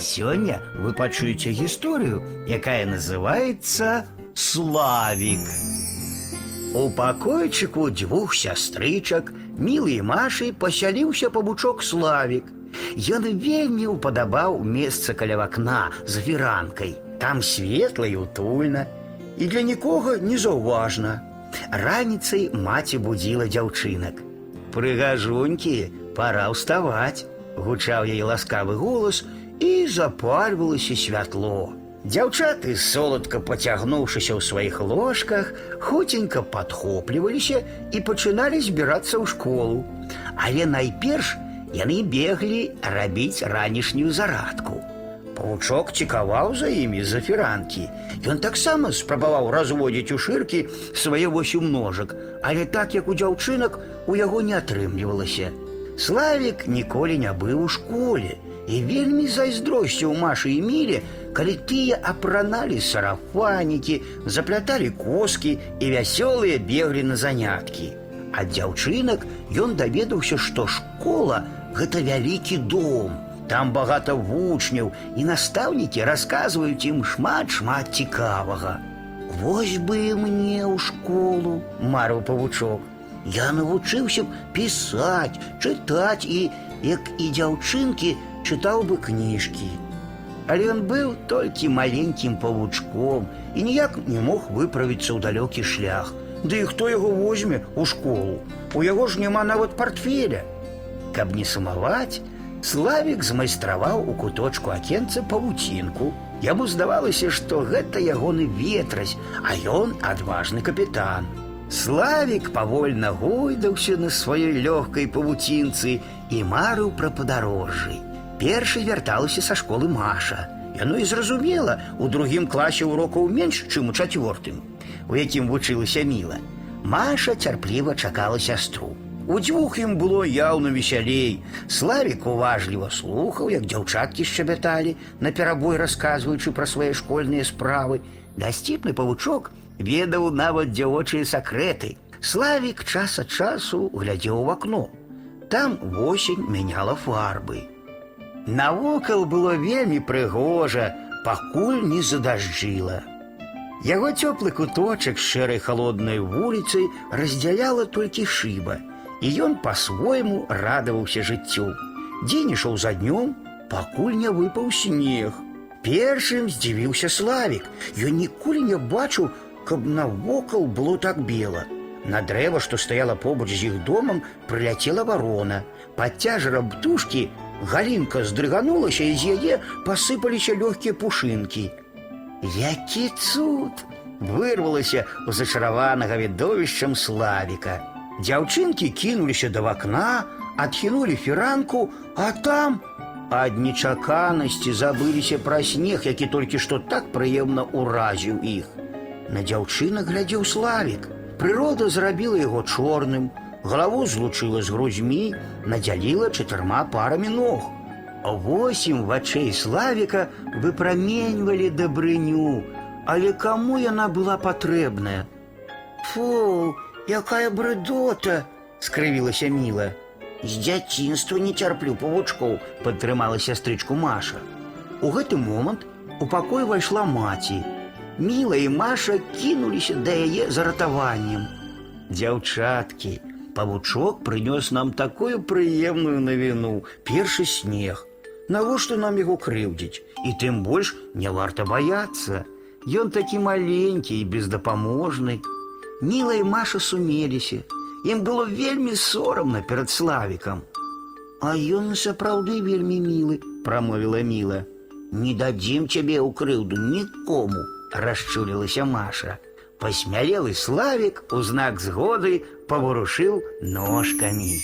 Сёння вы пачуеце гісторыю, якая называется Славік. У пакойчыку дзвюх сястрычак, мілы Машы пасяліўся павучок Славік. Ён вельмі ўпадабаў месца каля вакна з веранкай. Там светла і утульна, і для нікога не заўважна. Раніцай маці будзіла дзяўчынак. Прыгажунькі, пора ўставаць, гучаў яе ласкавы голас і запальвалася святло. Дзяўчаты, соладка пацягнуўшыся ў сваіх ложках, хуценька падхопліваліся і пачыналі збірацца ў школу. Але найперш яны беглі рабіць ранішнюю зарадку. Павучок цікаваў за імі за фіранкі. Ён таксама спрабаваў разводзіць у шыркі свае восем ножак, але так як у дзяўчынак у яго не атрымлівалася. Славік ніколі не быў у школе і вельмі зайздросціў Машы і міле, калі тыя апраналі сарафанікі, запляталі коскі і вясёлыя беглі на заняткі. Ад дзяўчынак ён даведаўся, што школа гэта вялікі дом. Там багата вучняў і настаўнікі расказваюць ім шмат-шмат цікавага. Вось бы мне ў школу, марыў павучок. Я навучыўся пісаць, чытаць і, як і дзяўчынкі, чытаў бы кніжкі. Але ён быў толькі маленькім павучком і ніяк не мог выправіцца ў далёкі шлях. Ды і хто яго возьме ў школу? У яго ж няма нават портфеля. Каб не сумаваць, Славік змайстраваў у куточку акенца павуцінку. Яму здавалася, што гэта ягоны ветразь, а ён адважны капітан. Славік павольна гойдаўся на сваёй лёгкай павуцінцы і марыў пра падарожжы. Першай вярталася са школы Маша. Яно і зразумела, у другім класе урокаў менш, чым у чацвёртым, у якім вучылася міла. Маша цярпліва чакала сястру. Удзвюх ім было яўна весялей. Славік уважліва слухаў, як дзяўчаткі шчабяталі, наперабой расказваючы пра свае школьныя справы. Дасціпны павучок ведаў нават дзявочыя сакрэты. Славік час ад часу глядзеў у акно. Там восень мяняла фарбы. Навокал было вельмі прыгожа, пакуль не задажджыла. Яго цёплы куточак з шэрай халоднай вуліцай раздзяляла толькі шыба, і ён па-свойму радаваўся жыццю. Дзень ішоў за днём, пакуль не выпаў снег. Першым здзівіўся славік. Ён ніколі не бачыў, каб навокал было так бела. На дрэва, што стаяла побач з іх домам, прыляцела варона. Пад цяжарам птушкі галінка здрыганулася і з яе пасыпаліся лёгкія пушынкі. Які цуд! вырвалася у зачараванага відовішчам славіка. Дзяўчынкі кінуліся да вакна, адхінулі фіранку, а там ад нечаканасці забыліся пра снег, які толькі што так прыемна ўразіў іх. На дзяўчынак глядзеў славік. Прырода зрабіла яго чорным, галаву злучыла з грудзьмі, надзяліла чатырма парамі ног. Восем вачэй славіка выпраменьвалі дабрыню, але каму яна была патрэбная. Фу, якая брыдота, скрывілася міла. З дзяцінства не цярплю павучкоў, падтрымала сястрычку Маша. У гэты момант у пакой пайшла маці. Міла і Маша кінуліся да яе за ратаваннем. Дзяўчаткі, павучок прынёс нам такую прыемную навіну, першы снег. Навошта нам яго крыўдзіць, і тым больш не варта баяцца. Ён такі маленькі і бездапаможны. Міла і Маша сумеліся. Ім было вельмі сорамна перад славікам. А ён сапраўды вельмі мілы, прамовіла міла. Не дадзім цябе ў крыўду нікому, Расчулілася Маша. Пасмялелы славік у знак згоды паварушыў ножкамі.